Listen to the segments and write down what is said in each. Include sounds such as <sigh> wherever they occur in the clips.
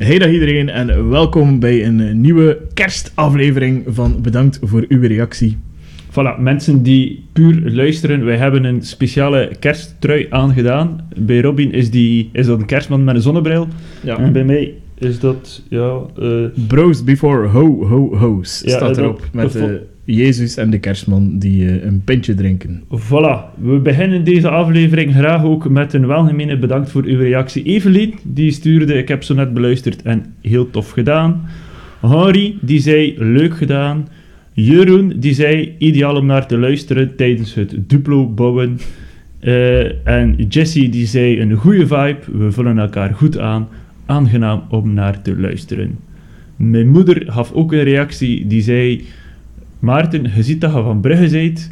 Hey dag iedereen en welkom bij een nieuwe kerstaflevering van Bedankt voor uw reactie. Voilà, mensen die puur luisteren, wij hebben een speciale kersttrui aangedaan. Bij Robin is, die, is dat een kerstman met een zonnebril. En bij mij is dat, ja... eh, Bros before ho ho ho's Ja, staat erop. Met eh, Jezus en de kerstman die eh, een pintje drinken. Voilà, we beginnen deze aflevering graag ook met een welgemene bedankt voor uw reactie. Evelien, die stuurde, ik heb zo net beluisterd en heel tof gedaan. Henri, die zei, leuk gedaan. Jeroen, die zei, ideaal om naar te luisteren tijdens het Duplo bouwen. Eh, en Jessie, die zei, een goede vibe, we vullen elkaar goed aan, aangenaam om naar te luisteren. Mijn moeder gaf ook een reactie, die zei, Maarten, je ziet dat je van Brugge bent.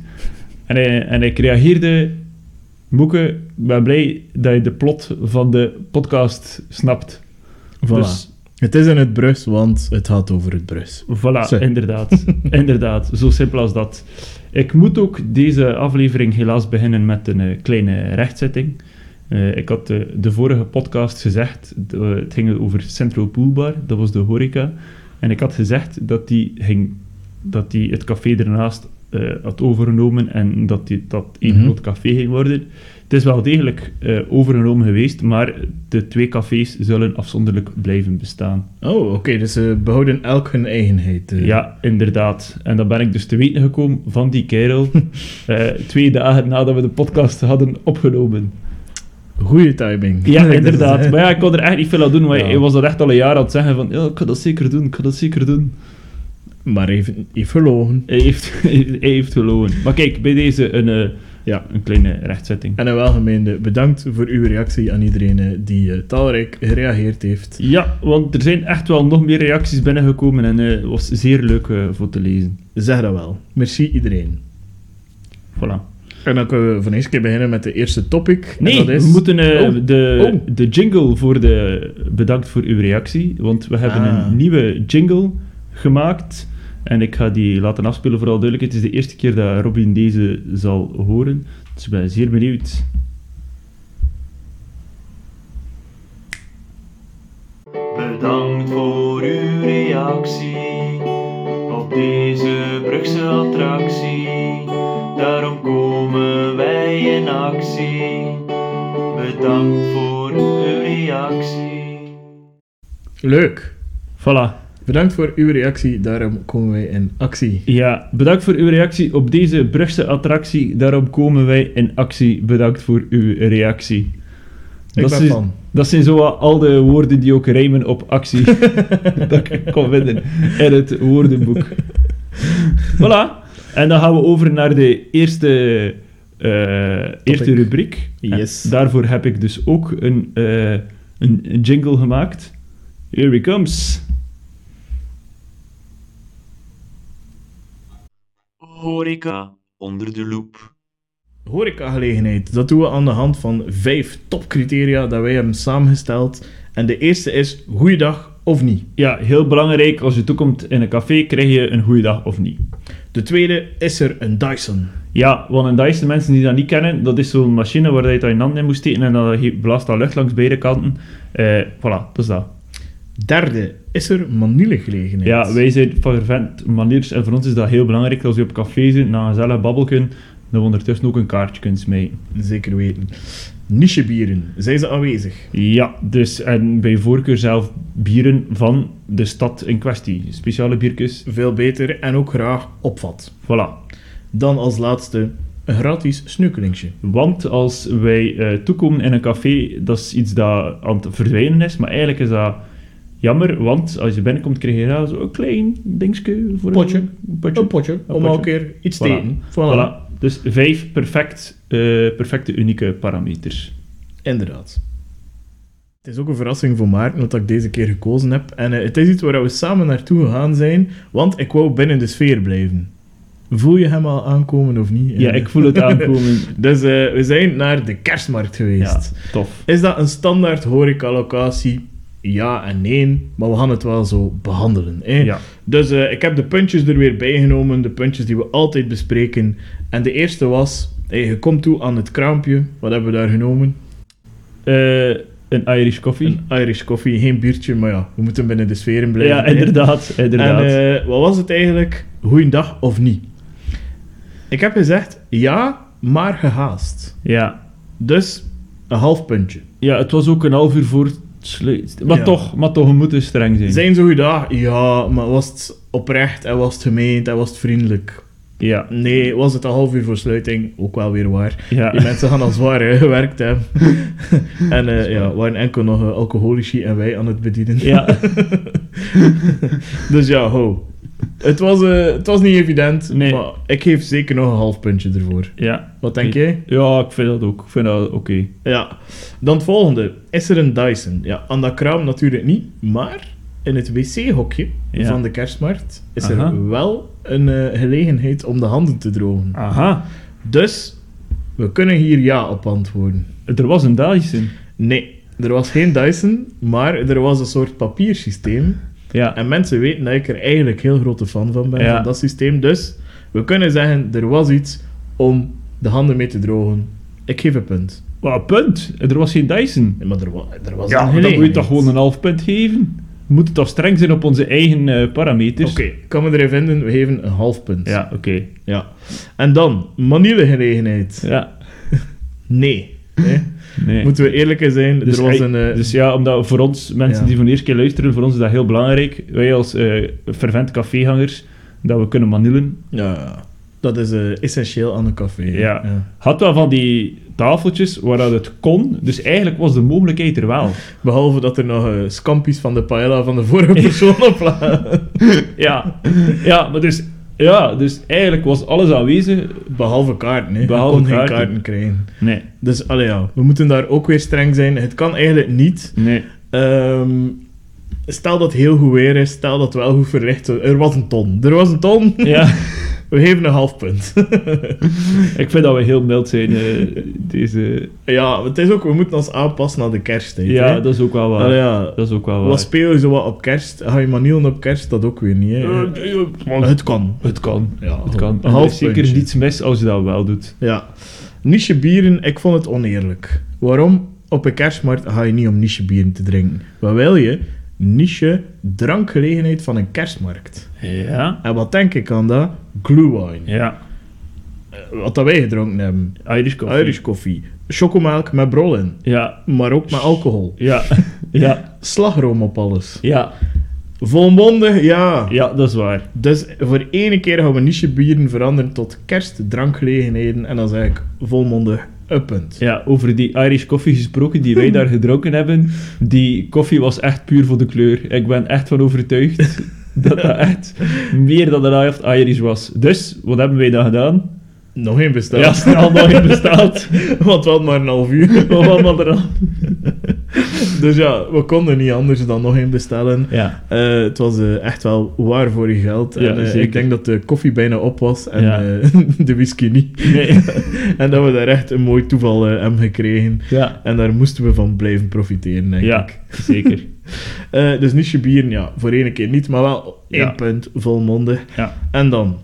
En hij, en ik reageerde, Moeke, ik ben blij dat je de plot van de podcast snapt. Voilà. Dus Het is in het Brus, want het gaat over het Brus. voilà, inderdaad. <laughs> inderdaad, zo simpel als dat. Ik moet ook deze aflevering helaas beginnen met een eh, kleine rechtzetting. Eh, ik had eh, de vorige podcast gezegd, het ging over Central Pool Bar, dat was de horeca. En ik had gezegd dat die, ging, dat die het café ernaast eh, had overgenomen en dat die, dat één Mhm. groot café ging worden. Het is wel degelijk eh, overgenomen geweest, maar de twee cafés zullen afzonderlijk blijven bestaan. Oh, oké, dus ze behouden elk hun eigenheid. eh. Ja, inderdaad. En dan ben ik dus te weten gekomen van die kerel, <laughs> twee dagen nadat we de podcast hadden opgenomen. Goeie timing. Ja, <laughs> inderdaad. Maar ja, ik kon er echt niet veel aan doen, maar Ja. hij was dat echt al een jaar aan het zeggen van, ja, ik ga dat zeker doen, ik ga dat zeker doen. Maar even, even verlogen. Hij heeft, <laughs> hij heeft gelogen. Maar kijk, bij deze een, eh, Ja. een kleine rechtzetting. En een welgemeende bedankt voor uw reactie aan iedereen eh, die eh, talrijk gereageerd heeft. Ja, want er zijn echt wel nog meer reacties binnengekomen en het was zeer leuk voor te lezen. Zeg dat wel. Merci iedereen. Voilà. En dan kunnen we van eerst keer beginnen met de eerste topic. en Nee, dat is... we moeten Oh. de, Oh. de jingle voor de bedankt voor uw reactie, want we hebben Ah. een nieuwe jingle gemaakt en ik ga die laten afspelen voor alle duidelijkheid. Het is de eerste keer dat Robin deze zal horen, dus ik ben zeer benieuwd. Bedankt voor uw reactie op deze Brugse attractie. Daarom komen wij in actie. Bedankt voor uw reactie. Leuk. Voilà. Bedankt voor uw reactie. Daarom komen wij in actie. Ja, bedankt voor uw reactie op deze Brugse attractie. Daarom komen wij in actie. Bedankt voor uw reactie. Ik dat, ben zijn, fan. dat zijn zo al de woorden die ook rijmen op actie. <laughs> dat ik kon vinden in het woordenboek. <laughs> voilà. En dan gaan we over naar de eerste, eh, eerste rubriek. Yes. En daarvoor heb ik dus ook een, eh, een jingle gemaakt. Here he comes. Horeca onder de loep. Horecagelegenheid. Dat doen we aan de hand van vijf topcriteria dat wij hebben samengesteld. En de eerste is goeiedag of niet. Ja, heel belangrijk. Als je toekomt in een café, krijg je een goede dag of niet. De tweede is er een Dyson. Ja, want een Dyson, mensen die dat niet kennen, dat is zo'n machine waar je het aan je hand in moet steken en dan blaast dat lucht langs beide kanten. Eh voilà, dat is dat. Derde is er maniergelegenheid. Ja, wij zijn fervent maniers en voor ons is dat heel belangrijk als je op café zit, na een gezellig babbelken, dat we ondertussen ook een kaartje kunt smijten. Zeker weten. Nichebieren. Zijn ze aanwezig? Ja, dus en bij voorkeur zelf bieren van de stad in kwestie. Speciale biertjes, Veel beter en ook graag opvat. voilà. Dan als laatste een gratis snukkelingsje. Want als wij eh, toekomen in een café, dat is iets dat aan het verdwijnen is, maar eigenlijk is dat jammer, want als je binnenkomt krijg je ja, zo'n klein dingetje voor Potje. Een potje. Een potje, om potje. elke keer iets te eten. Voilà. Voilà. Dus vijf perfect, eh, perfecte, unieke parameters. Inderdaad. Het is ook een verrassing voor Maarten dat ik deze keer gekozen heb. En eh, het is iets waar we samen naartoe gegaan zijn, want ik wou binnen de sfeer blijven. Voel je hem al aankomen of niet? Ja, ik voel het <laughs> aankomen. Dus eh, we zijn naar de kerstmarkt Ja, geweest. tof. Is dat een standaard horecalocatie? Ja en nee, maar we gaan het wel zo behandelen. Hè? Ja. Dus eh, ik heb de puntjes er weer bij genomen, de puntjes die we altijd bespreken. En de eerste was, hey, je komt toe aan het kraampje. Wat hebben we daar genomen? Eh, Een Irish coffee. Een Irish coffee, geen biertje, maar ja, we moeten binnen de sferen blijven. ja, hè. inderdaad. inderdaad. En eh, wat was het eigenlijk? Goeiedag of niet? Ik heb gezegd ja, maar gehaast. ja. Dus een half puntje. ja, het was ook een half uur voor sluit. Maar, Ja. toch, maar toch, we moeten streng zijn. Zijn zo gedacht? Ja, maar was het oprecht en was het gemeend en was het vriendelijk? Ja, Nee, was het een half uur voor sluiting? Ook wel weer waar. ja. Die mensen gaan al zwaar hè, gewerkt hebben. <laughs> en eh, ja, waren enkel nog eh, alcoholici en wij aan het bedienen. ja. <laughs> Dus ja, ho. Het was, eh, het was niet evident, Nee. maar ik geef zeker nog een half puntje ervoor. ja. Wat denk jij? Ja, ik vind dat ook. Ik vind dat oké. Ja. Dan het volgende. Is er een Dyson? Ja, aan dat kraam natuurlijk niet, maar in het wc-hokje Ja. van de kerstmarkt is Aha. er wel een eh, gelegenheid om de handen te drogen. Aha. Dus, we kunnen hier ja op antwoorden. Er was een Dyson. Nee, er was geen Dyson, maar er was een soort papiersysteem. Ja. En mensen weten dat ik er eigenlijk heel grote fan van ben, Ja. van dat systeem. Dus, we kunnen zeggen, er was iets om de handen mee te drogen. Ik geef een punt. Wat, punt. Er was geen Dyson. Nee, maar er, wa er was Ja, een maar dan moet je gelegenheid. toch gewoon een half punt geven? We moeten toch streng zijn op onze eigen eh, parameters? Oké, kan me erin vinden, we geven een half punt. Ja, oké. ja. En dan, manielengelegenheid. Ja. <laughs> Nee. Nee. Nee. Moeten we eerlijker zijn, Dus, er was een... eh, dus ja, omdat voor ons, mensen Ja. die voor de eerste keer luisteren, voor ons is dat heel belangrijk. Wij als eh fervent cafégangers, dat we kunnen manielen. ja, dat is eh, essentieel aan een café. Ja. Had wel van die tafeltjes waar dat het kon, dus eigenlijk was de mogelijkheid er wel. Behalve dat er nog eh, scampi's van de paella van de vorige <laughs> persoon op lagen. Ja, ja maar dus, ja, dus eigenlijk was alles aanwezig. Behalve kaarten, hè. Behalve je kon geen kaarten. kaarten krijgen. Nee, Dus, allee, ja, we moeten daar ook weer streng zijn. Het kan eigenlijk niet. nee. Ehm, stel dat het heel goed weer is, stel dat het wel goed verlicht is. Er was een ton. Er was een ton. Ja, <laughs> We geven een half punt. <laughs> ik vind dat we heel mild zijn. eh, deze... ja, het is ook, we moeten ons aanpassen aan de kersttijd. Ja, hè. dat is ook wel waar. Allee, ja. Dat is ook wel waar. Wat speel je zo wat op kerst? Ga je manielen op kerst? Dat ook weer niet. Hè. Eh, het kan. Het kan. Ja, Het kan. Een En er half is zeker niets mis als je dat wel doet. Ja. Niche bieren, ik vond het oneerlijk. Waarom? Op een kerstmarkt ga je niet om niche bieren te drinken. Wat wil je? Niche drankgelegenheid van een kerstmarkt. Ja. En wat denk ik aan dat? Glühwein. Ja. Wat dat wij gedronken hebben. Irish coffee. Irish koffie. Chocomelk met brol in. Ja. Maar ook met alcohol. Ja. <laughs> Ja. Slagroom op alles. Ja. Volmondig, ja. Ja, dat is waar. Dus voor ene keer gaan we niche bieren veranderen tot kerstdrankgelegenheden. En dan zeg ik volmondig een. Ja, over die Irish koffie gesproken die wij <laughs> daar gedronken hebben. Die koffie was echt puur voor de kleur. Ik ben echt van overtuigd <laughs> dat dat echt meer dan de helft Irish was. Dus, wat hebben wij dan gedaan? Nog één besteld. Ja, snel nog in bestaat. <laughs> Want we hadden maar een half uur. We hadden maar er al. <laughs> Dus ja, we konden niet anders dan nog één bestellen. Ja. Eh, het was eh, echt wel waar voor je geld. Ja, en, eh, ik denk dat de koffie bijna op was en Ja. <laughs> de whisky niet. Nee. <laughs> en dat we daar echt een mooi toeval hebben gekregen. Ja. En daar moesten we van blijven profiteren, denk Ja, ik. zeker. Dus niche bieren, ja, voor één keer niet, maar wel één punt, volmondig. Ja. En dan,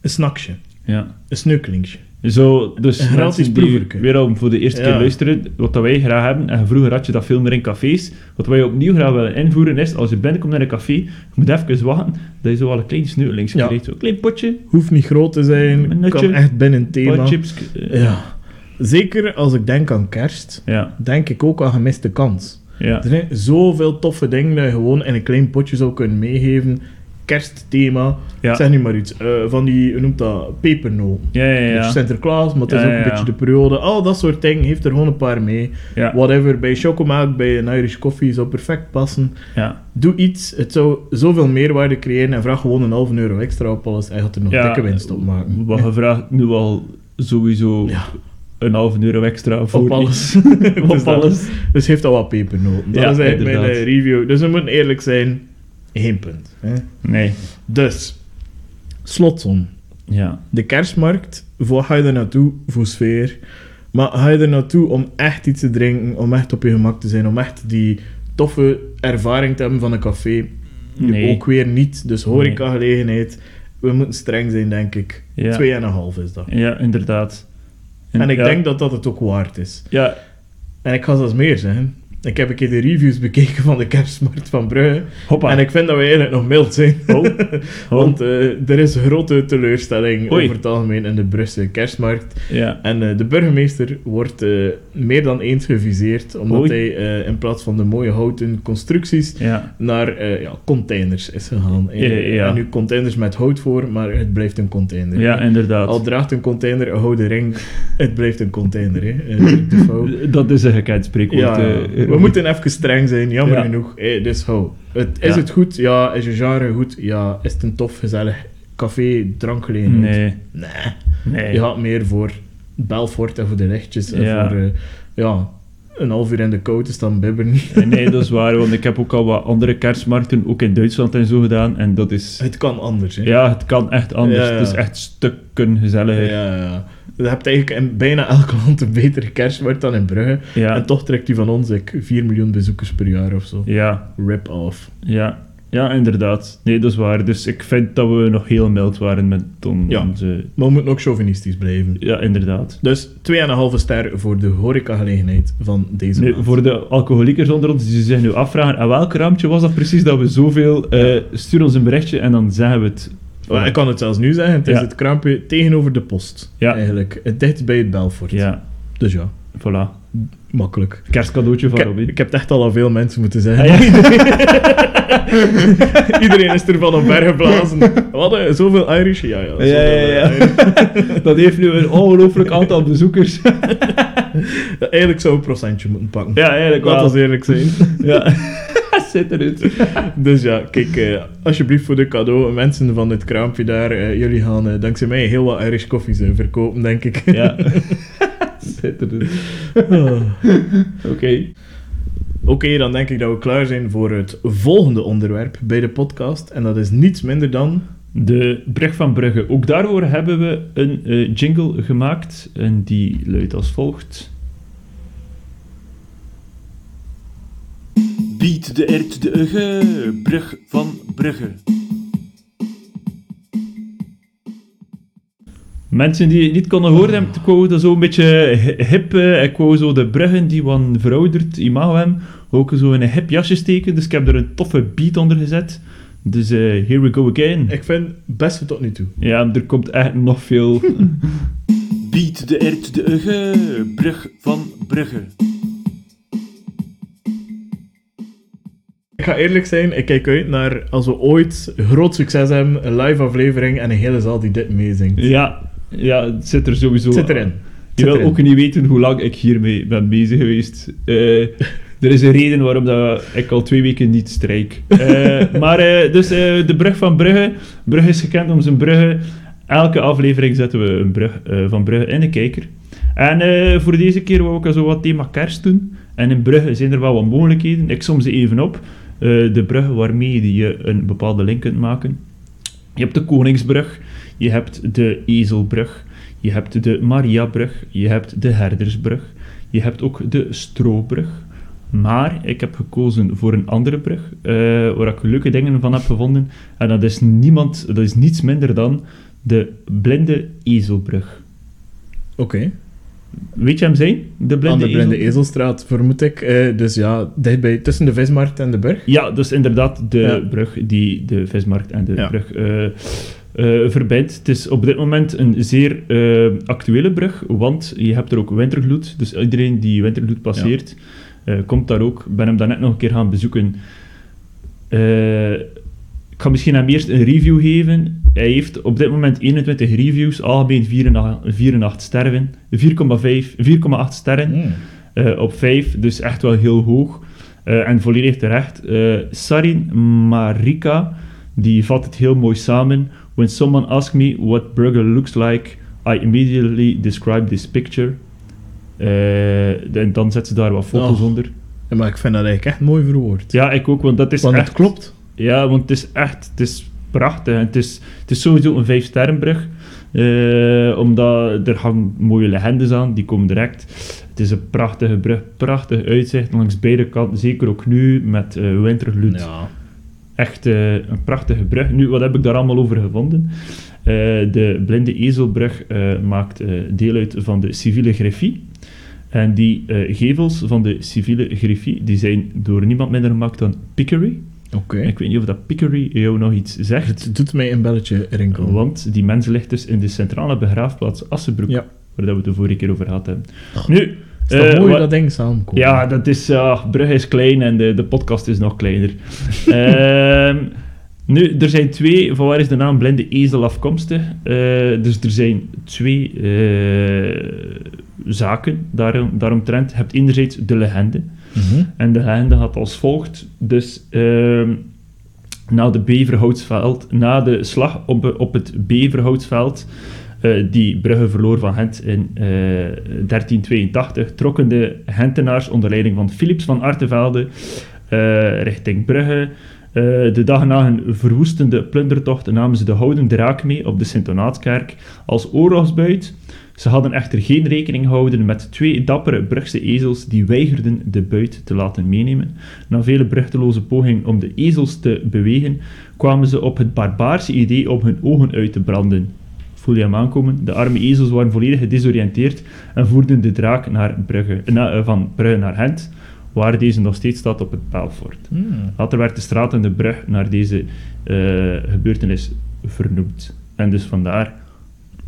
een snacksje, Ja. een sneukelingje. Zo, dus Een gratis mensen die proeverke. weer om voor de eerste Ja. keer luisteren, wat dat wij graag hebben, en vroeger had je dat veel meer in cafés, wat wij opnieuw graag willen invoeren is, als je binnenkomt naar een café, je moet even wachten, dat je zo al een klein sneuvelings Ja. krijgt. Zo'n klein potje, Hoeft niet groot te zijn, Een nutje, kan echt binnen thema. paar chips. eh, Ja. Zeker als ik denk aan kerst, Ja, denk ik ook aan gemiste kans. ja, Er zijn zoveel toffe dingen dat je gewoon in een klein potje zou kunnen meegeven. Kerstthema, ja. zeg nu maar iets. eh, van die, hoe noemt dat, pepernoten. Ja, ja, ja. Dus Sinterklaas, maar het is Ja, ook een ja. beetje de periode. Al dat soort dingen heeft er gewoon een paar mee. Whatever, bij chocomelk, bij een Irish coffee zou perfect passen. ja. Doe iets, het zou zoveel meerwaarde creëren en vraag gewoon een halve euro extra op alles en je gaat er nog dikke winst op maken. Wat je vraagt nu al sowieso een halve euro extra voor <laughs> Op alles. Dus Op dat- alles. Dus heeft al wat pepernoten. Dat is eigenlijk mijn inderdaad. eh, review. Dus we moeten eerlijk zijn, geen punt. Hè? Nee. Dus, slotsom. Ja. De kerstmarkt, voor ga je er naartoe? Voor sfeer. Maar ga je er naartoe om echt iets te drinken, om echt op je gemak te zijn, om echt die toffe ervaring te hebben van een café? Nee. Ook weer niet. Dus horecagelegenheid. We moeten streng zijn, denk ik. Ja. Twee en een half is dat. Ja, inderdaad. En ik ja, denk dat dat het ook waard is. Ja, En ik ga zelfs meer zeggen. Ik heb een keer de reviews bekeken van de kerstmarkt van Brugge. Hoppa. En ik vind dat we eigenlijk nog mild zijn. Oh. <laughs> Oh. Want eh, er is grote teleurstelling Oei. over het algemeen in de Brusselse kerstmarkt. Ja. En eh, de burgemeester wordt eh, meer dan eens geviseerd, omdat Oei. hij in plaats van de mooie houten constructies Ja. naar ja, containers is gegaan. En nu containers met hout voor, maar het blijft een container. ja, inderdaad. Al draagt een container een houden ring, het blijft een container. <laughs> Dat is een gekend spreekwoord. We moeten even streng zijn, jammer Ja. genoeg. Hey, dus hou. Het, is Ja. het goed? Ja. Is je genre goed? Ja. Is het een tof, gezellig café, drankgelegenheid? Nee. Nee. Nee. Je gaat meer voor Belfort en voor de lichtjes en voor eh, ja, een half uur in de kou te staan bibberen. <laughs> Nee, nee, dat is waar, want ik heb ook al wat andere kerstmarkten, ook in Duitsland en zo gedaan, en dat is... Het kan anders, hè. Ja, het kan echt anders. Ja, ja. Het is echt stukken gezelliger. ja, ja, ja. Je hebt eigenlijk in bijna elk land een betere kerstmarkt dan in Brugge. Ja, En toch trekt die van ons ik, 4 miljoen bezoekers per jaar of zo. ja, Rip off. ja. Ja, inderdaad. Nee, dat is waar. Dus ik vind dat we nog heel mild waren met on- Ja. onze... Maar we moeten ook chauvinistisch blijven. Ja, inderdaad. Dus 2,5 ster voor de horecagelegenheid van deze maand. voor de alcoholiekers onder ons die zich nu afvragen, aan welk raampje was dat precies dat we zoveel... eh stuur ons een berichtje en dan zeggen we het. Maar ik kan het zelfs nu zeggen, het is Ja. het kraampje tegenover de post. Ja. Eigenlijk. Het dicht bij het Belfort. Ja, Dus ja, voilà. makkelijk. Kerstcadeautje van Robin. ik heb het echt al aan veel mensen moeten zeggen. Ah, <laughs> <laughs> Iedereen is ervan op bergen geblazen. Wat, zoveel Irish? Ja, ja. Ja, ja, ja. <laughs> Dat heeft nu een ongelooflijk aantal bezoekers. Ja, Eigenlijk zou een procentje moeten pakken. ja, eigenlijk Laat ons eerlijk zijn. Ja. Zit eruit. Dus ja, kijk, eh, alsjeblieft voor de cadeau, mensen van dit kraampje daar, eh, jullie gaan eh, dankzij mij heel wat Irish koffies verkopen, denk ik. Ja. Ah. <laughs> Oké. Oké, dan denk ik dat we klaar zijn voor het volgende onderwerp bij de podcast. En dat is niets minder dan... De brug van Brugge. Ook daarvoor hebben we een eh, jingle gemaakt. En die luidt als volgt. Bied de ert de ugge, brug van Brugge. Mensen die het niet konden horen, hebben ik wou dat zo een beetje hi- hip. eh, ik wou zo de bruggen die een verouderd imago hebben, ook zo in een hip jasje steken. Dus ik heb er een toffe beat onder gezet. Dus eh, here we go again. Ik vind het beste tot nu toe. Ja, er komt echt nog veel. <laughs> Bied de ert de ugge, brug van Brugge. Ik ga eerlijk zijn, ik kijk uit naar als we ooit groot succes hebben, een live aflevering en een hele zaal die dit meezingt. ja, ja, het zit er sowieso. Het zit erin. Je wil ook niet weten hoe lang ik hiermee ben bezig geweest. Eh, er is een reden waarom dat ik al twee weken niet strijk. Eh, <laughs> maar eh, dus de brug van Brugge. Brugge is gekend om zijn bruggen. Elke aflevering zetten we een brug van Brugge in de kijker. En voor deze keer wou ik zo wat thema kerst doen. En in Brugge zijn er wel wat mogelijkheden. Ik som ze even op. De brug waarmee je een bepaalde link kunt maken. Je hebt de Koningsbrug. Je hebt de Ezelbrug. Je hebt de Mariabrug, je hebt de Herdersbrug, je hebt ook de Strobrug. Maar ik heb gekozen voor een andere brug, eh, waar ik leuke dingen van heb gevonden. En dat is, niemand, dat is niets minder dan de Blinde Ezelbrug. Oké. Weet je hem zijn? De Blinde Aan de Blinde Ezel? Ezelstraat, vermoed ik. Eh, dus ja, dichtbij, tussen de vismarkt en de berg. Ja, dus inderdaad de Ja. brug die de vismarkt en de Ja. brug eh, verbindt. Het is op dit moment een zeer actuele brug, want je hebt er ook wintergloed. Dus iedereen die wintergloed passeert, komt daar ook. Ik ben hem daarnet nog een keer gaan bezoeken. Ik ga misschien hem eerst een review geven. Hij heeft op dit moment 21 reviews, algemeen 4,8 sterren. 4,5, 4,8 sterren. Hmm. Eh, op 5, dus echt wel heel hoog. Eh, en volledig terecht. Eh, Sarin Marika, die vat het heel mooi samen. When someone asks me what burger looks like, I immediately describe this picture. En dan zet ze daar wat foto's Oh. onder. Ja, maar ik vind dat eigenlijk echt mooi verwoord. Ja, ik ook, want dat is Want echt... het klopt. Ja, want het is echt, het is prachtig. Het is, het is sowieso een vijfsterrenbrug. eh omdat er hangen mooie legendes aan, die komen direct. Het is een prachtige brug, prachtig uitzicht langs beide kanten. Zeker ook nu met eh wintergloed. Ja. Echt eh, een prachtige brug. Nu, wat heb ik daar allemaal over gevonden? De Blinde Ezelbrug maakt deel uit van de civiele greffie. En die gevels van de civiele griffie, die zijn door niemand minder gemaakt dan Pickery. Oké. Ik weet niet of dat Pickery jou nog iets zegt. Het doet mij een belletje rinkelen. Want die mens ligt dus in de centrale begraafplaats Assenbroek, Ja. waar dat we het de vorige keer over hebben. Nu, Is dat eh, mooi dat ding samenkomt? ja, dat is, ja, Brugge is klein en de, de podcast is nog kleiner. <laughs> Ehm, nu, er zijn twee, van waar is de naam Blinde Ezel afkomstig? Eh, dus er zijn twee eh, zaken daarom, daaromtrent. Je hebt enerzijds de legende. Mhm. En de legende gaat als volgt. Dus ehm, na de Beverhoutsveld, na de slag op, op het Beverhoutsveld, eh, die Brugge verloor van Gent in eh, 1382, trokken de Gentenaars onder leiding van Philips van Artevelde eh, richting Brugge. Eh, de dag na hun verwoestende plundertocht namen ze de houden draak mee op de Sint-Donaatskerk als oorlogsbuit. Ze hadden echter geen rekening gehouden met twee dappere Brugse ezels die weigerden de buit te laten meenemen. Na vele bruchteloze pogingen om de ezels te bewegen, kwamen ze op het barbaarse idee om hun ogen uit te branden. Voel je hem aankomen? De arme ezels waren volledig gedesoriënteerd en voerden de draak naar Brugge, na- eh, van Brugge naar Gent, waar deze nog steeds staat op het Paalfort. Hmm. Later werd de straat en de brug naar deze eh, gebeurtenis vernoemd. En dus vandaar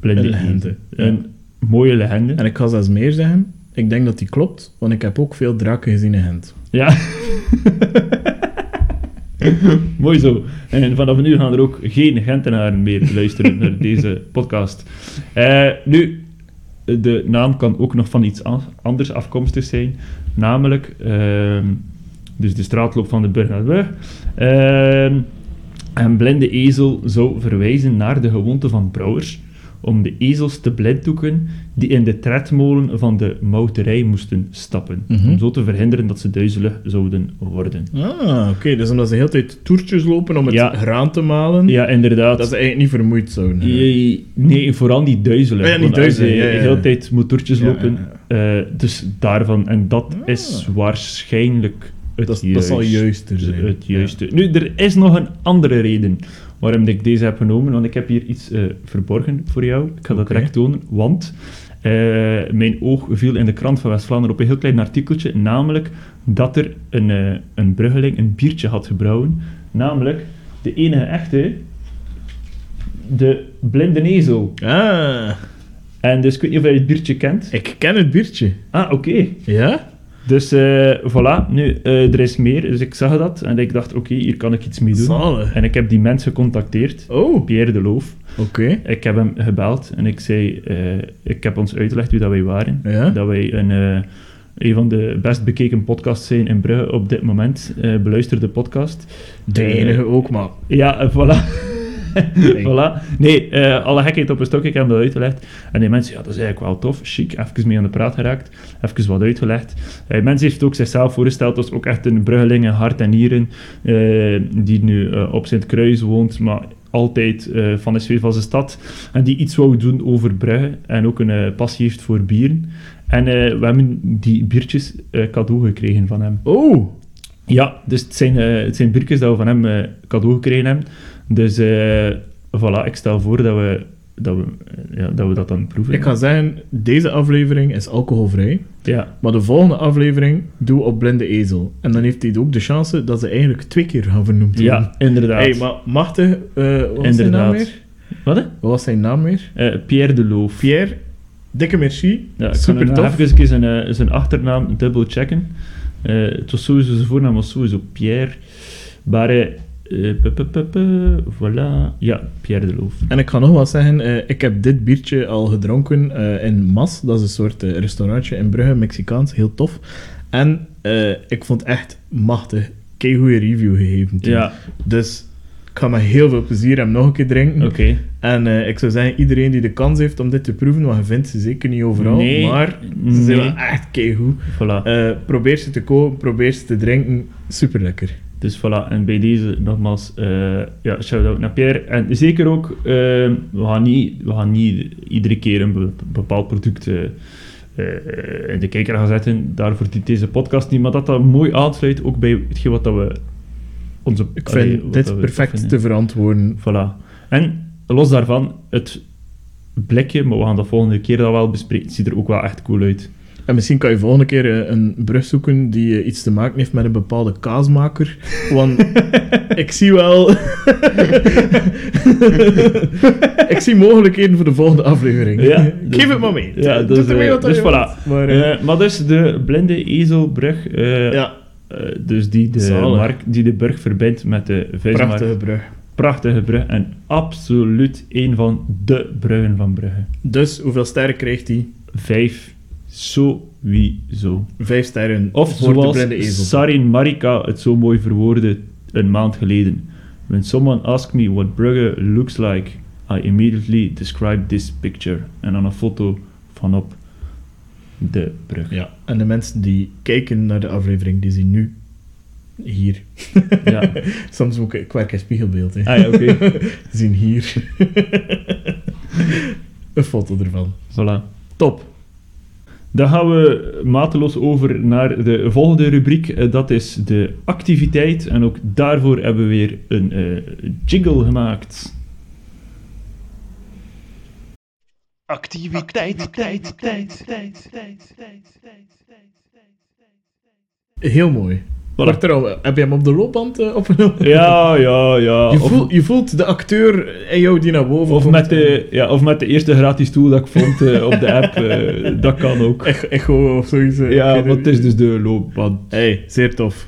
blinde. Een mooie legende. En ik ga zelfs meer zeggen. Ik denk dat die klopt, want ik heb ook veel draken gezien in Gent. Ja. <laughs> Mooi zo. En vanaf nu gaan er ook geen Gentenaren meer luisteren naar deze podcast. Eh, nu, de naam kan ook nog van iets an- anders afkomstig zijn. Namelijk, ehm, dus de straatloop van de Brug. Ehm, een blinde ezel zou verwijzen naar de gewoonte van brouwers om de ezels te blinddoeken die in de tredmolen van de mouterij moesten stappen, Mhm. om zo te verhinderen dat ze duizelig zouden worden. Ah, oké. Dus omdat ze de hele tijd toertjes lopen om het Ja. graan te malen, Ja, inderdaad. dat ze eigenlijk niet vermoeid zouden. Je- Nee, vooral niet duizelen. Ah ja, niet je ja, de hele tijd motortjes Ja, lopen. eh, dus daarvan. En dat Ah. is waarschijnlijk het Dat, juiste. dat zal juister zijn. Het juiste. Nu, er is nog een andere reden waarom ik deze heb genomen. Want ik heb hier iets eh, verborgen voor jou. Ik ga dat direct tonen. Want eh, mijn oog viel in de krant van West-Vlaanderen op een heel klein artikeltje. Namelijk dat er een, eh, een bruggeling een biertje had gebrouwen. Namelijk de enige echte, de blinde ezel. Ah, En dus ik weet niet of je het biertje kent. ik ken het biertje. Ah, oké. Ja? Dus eh, voilà, nu, eh, er is meer. Dus ik zag dat en ik dacht, oké, hier kan ik iets mee doen. Zalig. En ik heb die mens gecontacteerd, Oh, Pierre de Loof. oké. Ik heb hem gebeld en ik zei, eh, ik heb ons uitgelegd wie dat wij waren. Ja? Dat wij een, een van de best bekeken podcasts zijn in Brugge op dit moment. eh beluisterde podcast. De enige ook, maar... Ja, eh, voilà. voilà. Nee, eh, alle gekheid op een stokje, ik heb hem dat uitgelegd. En die mensen, ja, dat is eigenlijk wel tof, chic, even mee aan de praat geraakt, even wat uitgelegd. Eh, mensen heeft ook zichzelf voorgesteld als ook echt een bruggeling in hart en nieren, eh, die nu op Sint-Kruis woont, maar altijd van is weer van zijn stad. En die iets wou doen over Brugge en ook een passie heeft voor bieren. En we hebben die biertjes cadeau gekregen van hem. Oh, Ja, dus het zijn, het zijn biertjes dat we van hem cadeau gekregen hebben. Dus eh, voilà, ik stel voor dat we dat, we, ja, dat, we dat dan proeven. ik ga zeggen, deze aflevering is alcoholvrij. Ja, Maar de volgende aflevering doen we op Blinde Ezel. En dan heeft hij ook de chance dat ze eigenlijk twee keer gaan vernoemd worden. ja inderdaad. Hey, maar machtig, eh wat was zijn naam weer? Wat? hè? Wat was zijn naam weer? Pierre de Loof. Pierre, dikke merci. Ja, ik Super kan tof. nog even zijn, eh, zijn achternaam dubbel checken. Eh, het was sowieso, zijn voornaam was sowieso Pierre. Barre, eh, voilà. Ja, Pierre de Loof. En ik ga nog wat zeggen, eh, ik heb dit biertje al gedronken eh, in Mas. Dat is een soort restaurantje in Brugge, Mexicaans, heel tof. En ik vond echt machtig. Kei goede review gegeven. toen. Ja, Dus ik ga met heel veel plezier hem nog een keer drinken. oké. En ik zou zeggen, iedereen die de kans heeft om dit te proeven, want je vindt ze zeker niet overal, Nee, maar ze zijn wel echt keigoed. Voilà. Probeer ze te kopen, probeer ze te drinken. Super lekker. Dus voilà, en bij deze nogmaals, eh ja, shout-out naar Pierre. En zeker ook, eh, we, gaan niet, we gaan niet iedere keer een be- bepaald product eh, eh, in de kijker gaan zetten. Daarvoor dient deze podcast niet, maar dat dat mooi aansluit ook bij hetgeen wat dat we... Onze, Ik allee, vind wat dit dat we perfect te verantwoorden. Voilà. En los daarvan, het blikje, maar we gaan dat volgende keer dan wel bespreken, ziet er ook wel echt cool uit. En misschien kan je volgende keer eh, een brug zoeken die eh, iets te maken heeft met een bepaalde kaasmaker. Want <laughs> ik zie wel... <laughs> ik zie mogelijkheden voor de volgende aflevering. Ja, Geef het maar mee. Ja, Doe dus, ermee eh, wat dus voilà. Maar, Eh, maar dus de blinde ezelbrug, eh, ja, dus die de, Zalig. markt, die de brug verbindt met de vismarkt. prachtige brug. Prachtige brug en absoluut een van de bruggen van Brugge. Dus, hoeveel sterren krijgt hij? Vijf, sowieso. Vijf sterren Of zoals. Sarin Marika het zo mooi verwoordde een maand geleden. When someone asks me what Brugge looks like, I immediately describe this picture. En dan een foto van op de brug. Ja, en de mensen die kijken naar de aflevering, die zien nu hier. Ja. <laughs> Soms ik werk in spiegelbeeld. Hè. Ah ja, oké. <laughs> zien hier <laughs> een foto ervan. Voilà. Top. Dan gaan we mateloos over naar de volgende rubriek. Eh, Dat is de activiteit. En ook daarvoor hebben we weer een eh, jingle gemaakt. Activiteit, tijd, tijd, tijd, tijd. Heel mooi. Er al, heb je hem op de loopband eh, opgenomen? Ja, ja, ja. Je, voelt, je voelt de acteur in jou die naar boven of, komt. met de, ja, of met de eerste gratis tool dat ik vond eh, op de app. eh, dat kan ook. Echo, of zoiets. eh, Ja, want het is dus de loopband. Hey, zeer tof.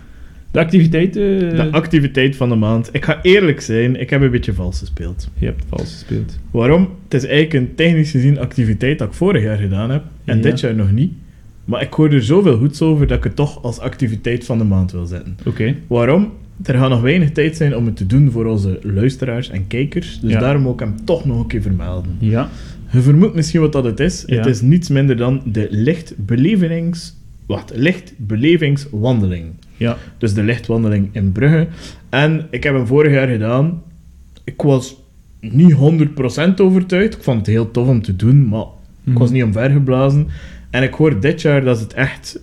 De activiteit... eh, De activiteit van de maand. Ik ga eerlijk zijn, ik heb een beetje vals gespeeld. je hebt vals gespeeld. Waarom? Het is eigenlijk een technisch gezien activiteit dat ik vorig jaar gedaan heb. En Ja. dit jaar nog niet. Maar ik hoor er zoveel goeds over dat ik het toch als activiteit van de maand wil zetten. Oké. Waarom? Er gaat nog weinig tijd zijn om het te doen voor onze luisteraars en kijkers. Dus Ja. daarom wil ik hem toch nog een keer vermelden. Ja. Je vermoedt misschien wat dat het is. Ja. Het is niets minder dan de lichtbelevings... Wacht, lichtbelevingswandeling. Ja. Dus de lichtwandeling in Brugge. En ik heb hem vorig jaar gedaan. Ik was niet 100% overtuigd. Ik vond het heel tof om te doen, maar ik was Mhm. niet omvergeblazen. En ik hoor dit jaar dat het echt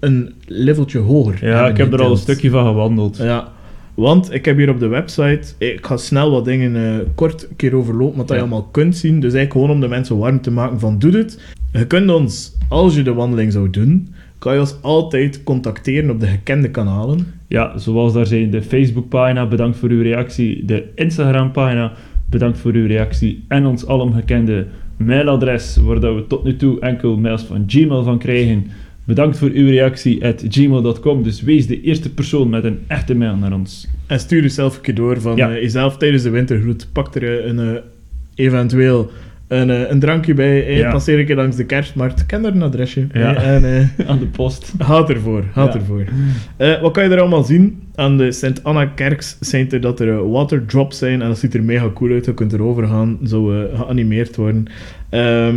een leveltje hoger Ja, ik heb er al een stukje van gewandeld. Ja, want ik heb hier op de website... Ik ga snel wat dingen eh, kort een keer overlopen, wat je allemaal kunt zien. Dus eigenlijk gewoon om de mensen warm te maken van doe het. Je kunt ons, als je de wandeling zou doen, kan je ons altijd contacteren op de gekende kanalen. Ja, zoals daar zijn de Facebookpagina, bedankt voor uw reactie. De Instagram-pagina, bedankt voor uw reactie. En ons alom gekende mailadres, waar dat we tot nu toe enkel mails van Gmail van krijgen. Bedankt voor uw reactie at gmail.com. Dus wees de eerste persoon met een echte mail naar ons. En stuur jezelf een keer door van Ja. eh, jezelf tijdens de wintergroet. Pak er eh, een, eh, eventueel een, eh, een drankje bij. eh, Ja. Passeer een keer langs de kerstmarkt. Ik ken daar een adresje. Ja. eh, en eh, <laughs> Aan de post. Gaat ervoor, gaat Ja. ervoor. Eh, wat kan je er allemaal zien? Aan de Sint Anna Kerks zijn er dat er eh, waterdrops zijn en dat ziet er mega cool uit. Je kunt erover gaan, zo eh, geanimeerd worden. Ehm,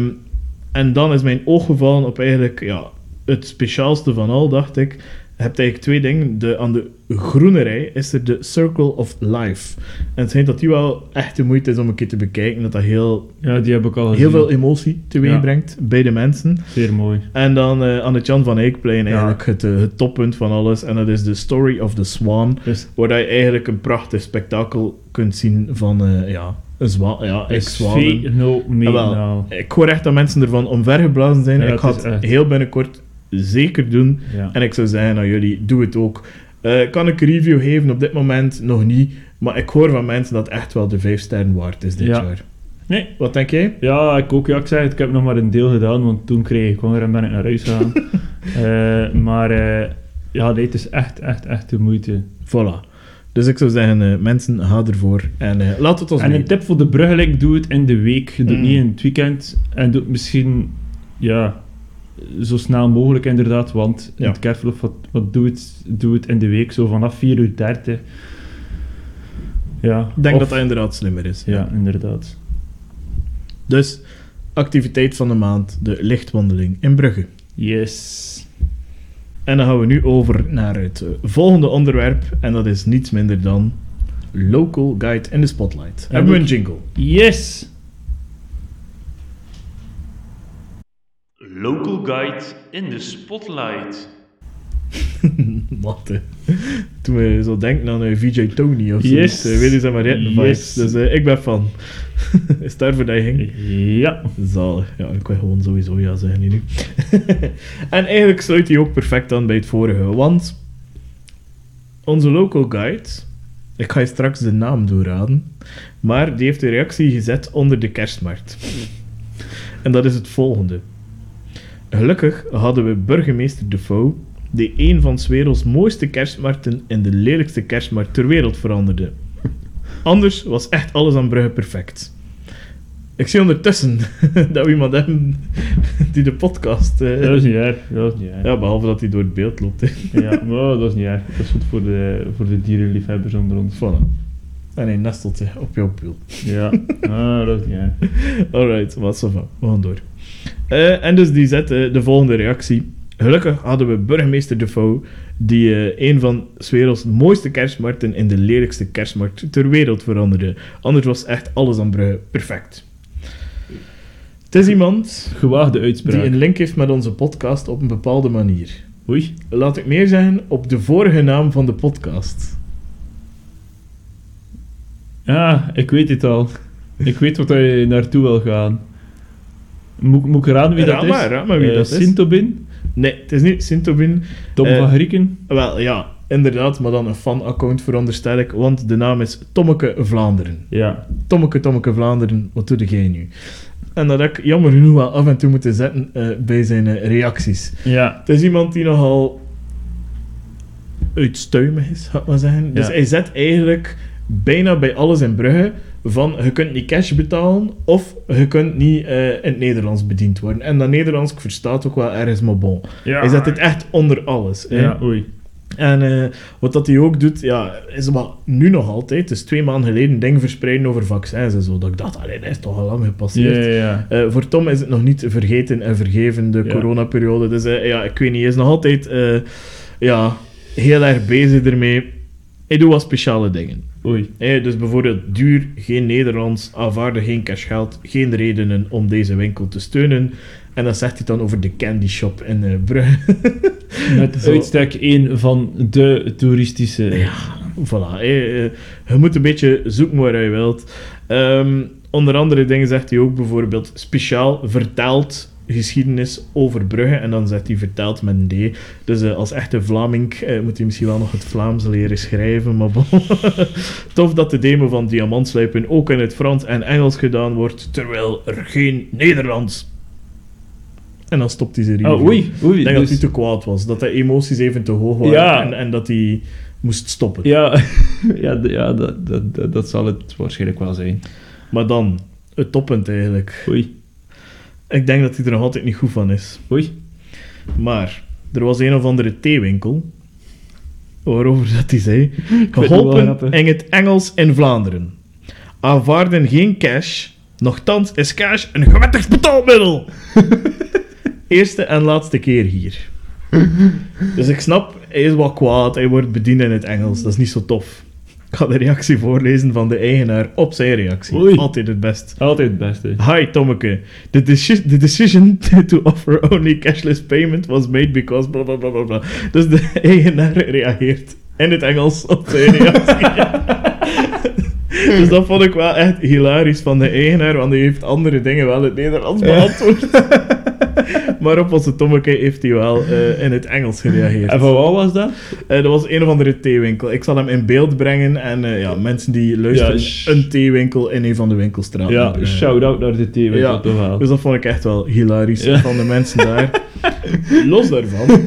en dan is mijn oog gevallen op eigenlijk ja, het speciaalste van al, dacht ik. Je hebt eigenlijk twee dingen. De, aan de groene rij is er de Circle of Life. En het schijnt dat die wel echt de moeite is om een keer te bekijken. Dat dat heel, Ja, die heb ik al heel veel emotie teweeg Ja. brengt bij de mensen. Zeer mooi. En dan eh, aan het Jan van Eyckplein Ja. eigenlijk het, eh, het toppunt van alles. En dat is de Story of the Swan. Dus Waar je eigenlijk een prachtig spektakel kunt zien van eh, ja, een zwa ja, ik fenomenaal. Ik hoor echt dat mensen ervan omvergeblazen zijn. Ja, ik ga het heel binnenkort zeker doen. En ik zou zeggen aan jullie, doe het ook. Eh, kan ik een review geven? Op dit moment nog niet. Maar ik hoor van mensen dat echt wel de 5 sterren waard is dit Ja. jaar. Nee, Wat denk jij? Ja, ik ook. Ja, ik zei het, ik heb nog maar een deel gedaan, want toen kreeg ik honger en ben ik naar huis gegaan. <laughs> Eh, maar eh, ja, het is echt, echt, echt de moeite. Voilà. Dus ik zou zeggen, mensen, ga ervoor. En laat het ons En een tip voor de bruggeling, doe het in de week, doe het Mm. niet in het weekend. En doe het misschien, ja, zo snel mogelijk inderdaad, want in Ja. het kerflof, wat, wat doe, het, doe het in de week, zo vanaf 4 uur 30. Ja, Ik denk of- dat dat inderdaad slimmer is. Ja, inderdaad. Dus, activiteit van de maand, de lichtwandeling in Brugge. Yes. En dan gaan we nu over naar het eh, volgende onderwerp. En dat is niets minder dan Local Guide in the Spotlight. Hebben we een jingle? Yes! Local Guide in de Spotlight. <laughs> Wat, hè. Toen we zo denken aan eh, VJ Tony of zo. Yes. Uh, Willy Samaretten Yes. vibes. Dus eh, ik ben fan. <laughs> Is het daarvoor dat je ging? Ja. Zalig. Ja, ik wil gewoon sowieso ja zeggen hier nu. <laughs> en eigenlijk sluit hij ook perfect aan bij het vorige, want onze local guide, ik ga je straks de naam doorraden, maar die heeft een reactie gezet onder de kerstmarkt. En dat is het volgende. Gelukkig hadden we burgemeester Defoe, die een van 's werelds mooiste kerstmarkten in de lelijkste kerstmarkt ter wereld veranderde. Anders was echt alles aan Brugge perfect. Ik zie ondertussen <laughs> dat we iemand hebben die de podcast... eh, Dat is niet erg. Dat is niet erg. ja, behalve dat hij door het beeld loopt. hè. Ja, maar <laughs> dat is niet erg. Dat is goed voor de, voor de dierenliefhebbers onder ons. Voilà. En hij nestelt zich op jouw piel. Ja, <laughs> ah, dat is niet erg. Alright, wat zo van. We gaan door. Eh, en dus die zet eh, de volgende reactie. Gelukkig hadden we burgemeester Defoe, die eh, een van 's werelds mooiste kerstmarkten in de lelijkste kerstmarkt ter wereld veranderde. Anders was echt alles aan Brugge perfect. Het is iemand Gewaagde die uitspraak. een link heeft met onze podcast op een bepaalde manier. Oei. Laat ik meer zeggen op de vorige naam van de podcast. Ja, ik weet het al. Ik weet wat je naartoe wil gaan. Moet, moet ik raden wie Raad dat is? maar, raad maar wie Eh, dat is. Sintobin? Nee, het is niet Sintobin. Tom Eh, van Grieken? Wel, ja, inderdaad, maar dan een fan-account veronderstel ik, want de naam is Tommeke Vlaanderen. Ja. Tommeke, Tommeke Vlaanderen, wat doe jij nu? En dat heb ik jammer genoeg wel af en toe moeten zetten eh, bij zijn reacties. Ja. Het is iemand die nogal uitstuimig is, ga ik maar zeggen. Dus hij zet eigenlijk bijna bij alles in Brugge van je kunt niet cash betalen of je kunt niet eh, in het Nederlands bediend worden. En dat Nederlands, ik versta het ook wel ergens, maar bon. ja. Hij zet het echt onder alles. hè. Ja, oei. En eh, wat dat hij ook doet, ja, is wat nu nog altijd, dus twee maanden geleden, dingen verspreiden over vaccins en zo. Dat ik dacht, allee, dat is toch al lang gepasseerd. Eh, voor Tom is het nog niet vergeten en vergeven, de coronaperiode. Dus eh, ja, ik weet niet, hij is nog altijd ja, heel erg bezig ermee. Hij doet wat speciale dingen. Oei. Dus bijvoorbeeld duur, geen Nederlands, aanvaarden geen cashgeld, geen redenen om deze winkel te steunen. En dan zegt hij dan over de candy shop in eh, Brugge. <laughs> Met Zo. uitstek een van de toeristische... Ja, voilà. eh, je moet een beetje zoeken waar je wilt. Ehm, onder andere dingen zegt hij ook bijvoorbeeld speciaal verteld geschiedenis over Brugge. En dan zegt hij verteld met een D. Dus eh, als echte Vlaming eh, moet hij misschien wel nog het Vlaams leren schrijven. Maar bon. <laughs> Tof dat de demo van Diamantslijpen ook in het Frans en Engels gedaan wordt, terwijl er geen Nederlands. En dan stopt hij review. Oh, oei. oei. Ik denk dat dus- hij te kwaad was. Dat de emoties even te hoog waren. Ja. En, en dat hij moest stoppen. Ja, <laughs> ja, ja dat, dat, dat, dat zal het waarschijnlijk wel zijn. Maar dan, het toppunt eigenlijk. Oei. Ik denk dat hij er nog altijd niet goed van is. Oei. Maar er was een of andere theewinkel. Waarover dat hij zei. <laughs> Geholpen in het Engels in Vlaanderen. Aanvaarden geen cash. Nochtans is cash een gewettigd betaalmiddel. <laughs> Eerste en laatste keer hier. <laughs> Dus ik snap, hij is wat kwaad. Hij wordt bediend in het Engels. Dat is niet zo tof. Ik ga de reactie voorlezen van de eigenaar op zijn reactie. Oei. Altijd het best. Altijd het beste. Hi, Tommeke. The, deci- the decision <laughs> to offer only cashless payment was made because bla bla bla bla bla. Dus de <laughs> eigenaar reageert in het Engels op zijn reactie. <laughs> dus dat vond ik wel echt hilarisch van de eigenaar, want hij heeft andere dingen wel in het Nederlands beantwoord. <laughs> maar op onze Tommeke heeft hij wel eh, in het Engels gereageerd. En van wat was dat? Eh, dat was een of andere theewinkel. Ik zal hem in beeld brengen en eh, ja, mensen die luisteren, Ja, een theewinkel in een van de winkelstraten. Ja, shout-out naar de TV. Ja, toch wel. dus dat vond ik echt wel hilarisch Ja. van de mensen daar. <laughs> Los daarvan.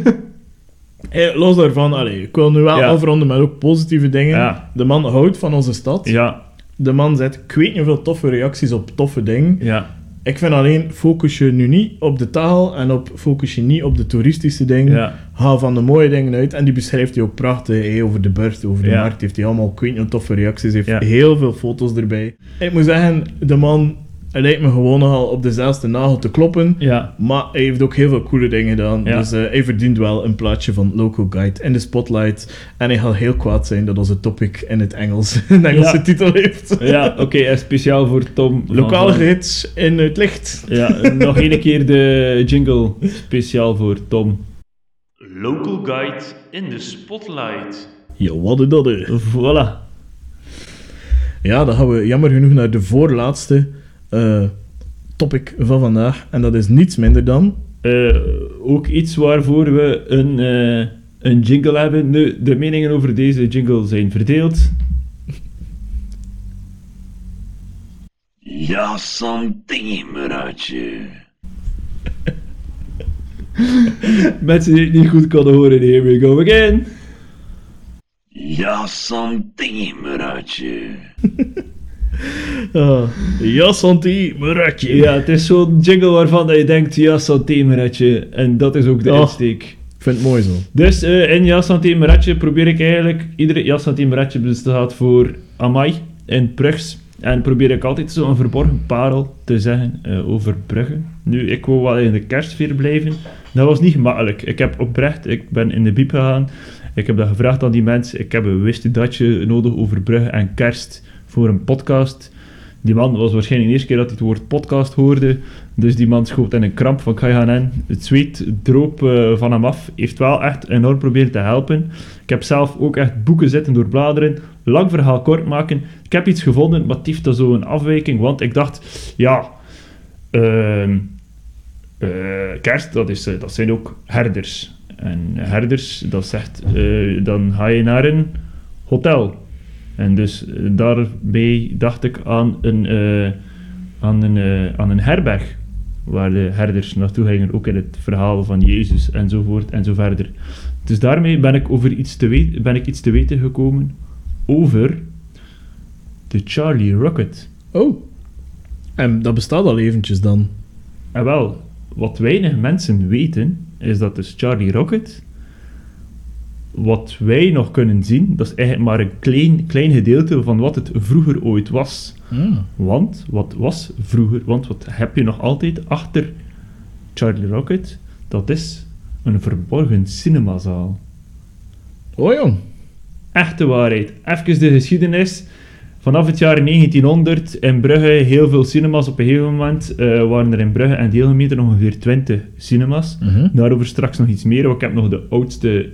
Los daarvan, allee, ik wil nu wel Ja. afronden met ook positieve dingen. Ja. De man houdt van onze stad. Ja, De man zet, ik weet niet hoeveel toffe reacties op toffe dingen. ja, Ik vind alleen, focus je nu niet op de taal en op, focus je niet op de toeristische dingen. ja. Haal van de mooie dingen uit. En die beschrijft hij ook prachtig. over de burcht, over de Ja. markt. Heeft hij allemaal, ik weet niet, toffe reacties. Heeft Ja. heel veel foto's erbij. Ik moet zeggen, de man hij lijkt me gewoon nogal op dezelfde nagel te kloppen. Ja, Maar hij heeft ook heel veel coole dingen gedaan. Ja. Dus eh, hij verdient wel een plaatsje van Local Guide in de spotlight. En hij gaat heel kwaad zijn dat onze topic in het Engels <laughs> een Engelse Ja. titel heeft. ja oké, en speciaal voor Tom. Lokale gids in het licht. Ja, nog één keer de jingle speciaal voor Tom. Local Guide in de Spotlight. Ja, wat is dat? hè? Voilà. Ja, dan gaan we jammer genoeg naar de voorlaatste eh, topic van vandaag. En dat is niets minder dan... Eh, ook iets waarvoor we een, eh, een jingle hebben. Nu, de meningen over deze jingle zijn verdeeld. Ja, santimeratje. <laughs> Mensen die het niet goed konden horen, here we go again. Ja, santimeratje. ah, <laughs> ja, Santi, Muratje. Ja, het is zo'n jingle waarvan dat je denkt, ja, santé, meretje. En dat is ook de Oh. insteek. Ik vind het mooi zo. Dus eh, in Ja Santé Meretje probeer ik eigenlijk... Iedere Ja Santé Meretje bestaat voor Amai in Prugs. En probeer ik altijd zo'n verborgen parel te zeggen eh, over Brugge. Nu, ik wou wel in de kerstsfeer blijven. Dat was niet gemakkelijk. Ik heb oprecht... Ik ben in de biep gegaan. Ik heb dat gevraagd aan die mensen. Ik heb een wist datje nodig over Brugge en kerst voor een podcast. Die man was waarschijnlijk de eerste keer dat hij het woord podcast hoorde. Dus die man schoot in een kramp van ga je gaan. Het zweet droop eh, van hem af. Heeft wel echt enorm proberen te helpen. Ik heb zelf ook echt boeken zitten doorbladeren. Lang verhaal kort maken. Ik heb iets gevonden, maar het heeft zo'n afwijking. Want ik dacht, ja... ehm, eh, kerst, dat, is, eh, dat zijn ook herders. En herders, dat zegt... dan ga je naar een hotel. En dus eh, daarbij dacht ik aan een, eh, aan een, eh, aan een herberg, waar de herders naartoe gingen, ook in het verhaal van Jezus enzovoort en zo verder. Dus daarmee ben ik, over iets te weten, ben ik iets te weten gekomen over de Charlie Rocket. Oh. En dat bestaat al eventjes dan. En wel, wat weinig mensen weten, is dat dus Charlie Rocket, wat wij nog kunnen zien, dat is eigenlijk maar een klein, klein gedeelte van wat het vroeger ooit was. Ah. Want, wat was vroeger, want wat heb je nog altijd achter Charlie Rocket? Dat is een verborgen cinemazaal. Oh jong. Echte waarheid. Even de geschiedenis. Vanaf het jaar 1900 in Brugge heel veel cinemas. Op een gegeven moment eh, waren er in Brugge en deelgemeenten ongeveer 20 cinemas. Mhm. Daarover straks nog iets meer. want Ik heb nog de oudste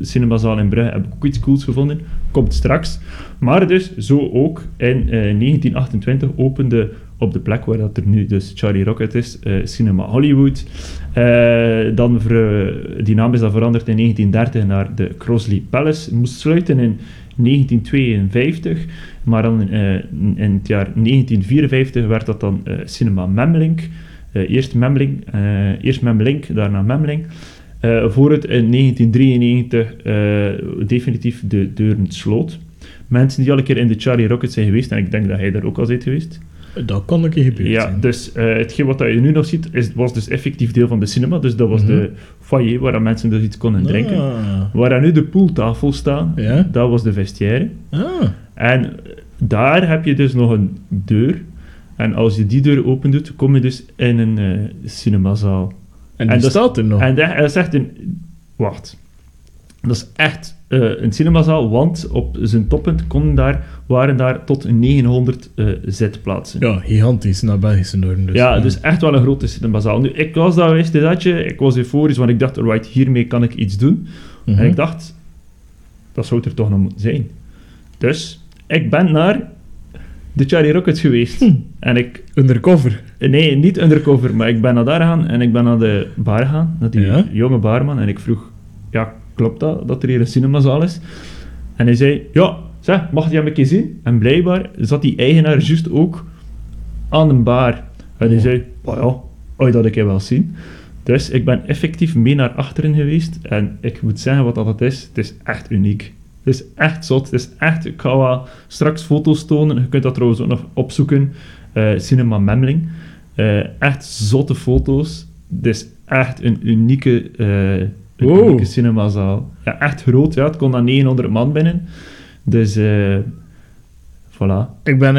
cinemazaal in Brugge. Heb ik ook iets cools gevonden. Komt straks. Maar dus, zo ook in eh, 1928 opende op de plek waar dat er nu dus Charlie Rocket is, eh, Cinema Hollywood. Eh, dan ver- die naam is dan veranderd in 1930 naar de Crosley Palace. Moest sluiten in 1952, maar dan eh, in het jaar 1954 werd dat dan eh, Cinema Memlink. Eh, eerst Memling, eh, eerst Memlink, daarna Memling. Eh, voor het in 1993 eh, definitief de deuren sloot. Mensen die al een keer in de Charlie Rocket zijn geweest, en ik denk dat hij daar ook al is geweest, Dat kan een keer gebeurd ja, zijn. dus eh, hetgeen wat je nu nog ziet, is, was dus effectief deel van de cinema. Dus dat was Mhm. de foyer waar mensen dus iets konden drinken. Ah. Waar dan nu de pooltafel staan, Ja. dat was de vestiaire. Ah. En eh, daar heb je dus nog een deur. En als je die deur open doet, kom je dus in een eh, cinemazaal. En dat- staat er nog. En dat, dat is echt een... Wacht. Dat is echt eh, een cinemazaal, want op zijn toppunt konden daar, waren daar tot 900 eh zitplaatsen. Ja, gigantisch naar Belgische normen. Dus. ja, dus echt wel een grote cinemazaal. Nu, ik was dat wist dat je, ik was euforisch, want ik dacht, right, hiermee kan ik iets doen. Mhm. En ik dacht, dat zou er toch nog moeten zijn. Dus, ik ben naar de Charlie Rockets geweest. Hm. En ik, Undercover. nee, niet undercover, maar ik ben naar daar gegaan en ik ben naar de bar gegaan, naar die Ja? jonge barman. En ik vroeg, ja, klopt dat, dat er hier een cinemazaal is? En hij zei, ja, zeg, mag je hem een keer zien? En blijkbaar zat die eigenaar juist ook aan een bar. En hij Oh. zei, oh ja, oh, dat ik je wel zien. Dus ik ben effectief mee naar achteren geweest. En ik moet zeggen wat dat het is. Het is echt uniek. Het is echt zot. Het is echt... Ik ga wel straks foto's tonen. Je kunt dat trouwens ook nog opzoeken. Eh, Cinema Memling. Eh, echt zotte foto's. Het is echt een unieke, eh een Wow. unieke cinemazaal. Ja, echt groot. Ja. Het kon dan 900 man binnen. Dus... eh voilà. Ik ben...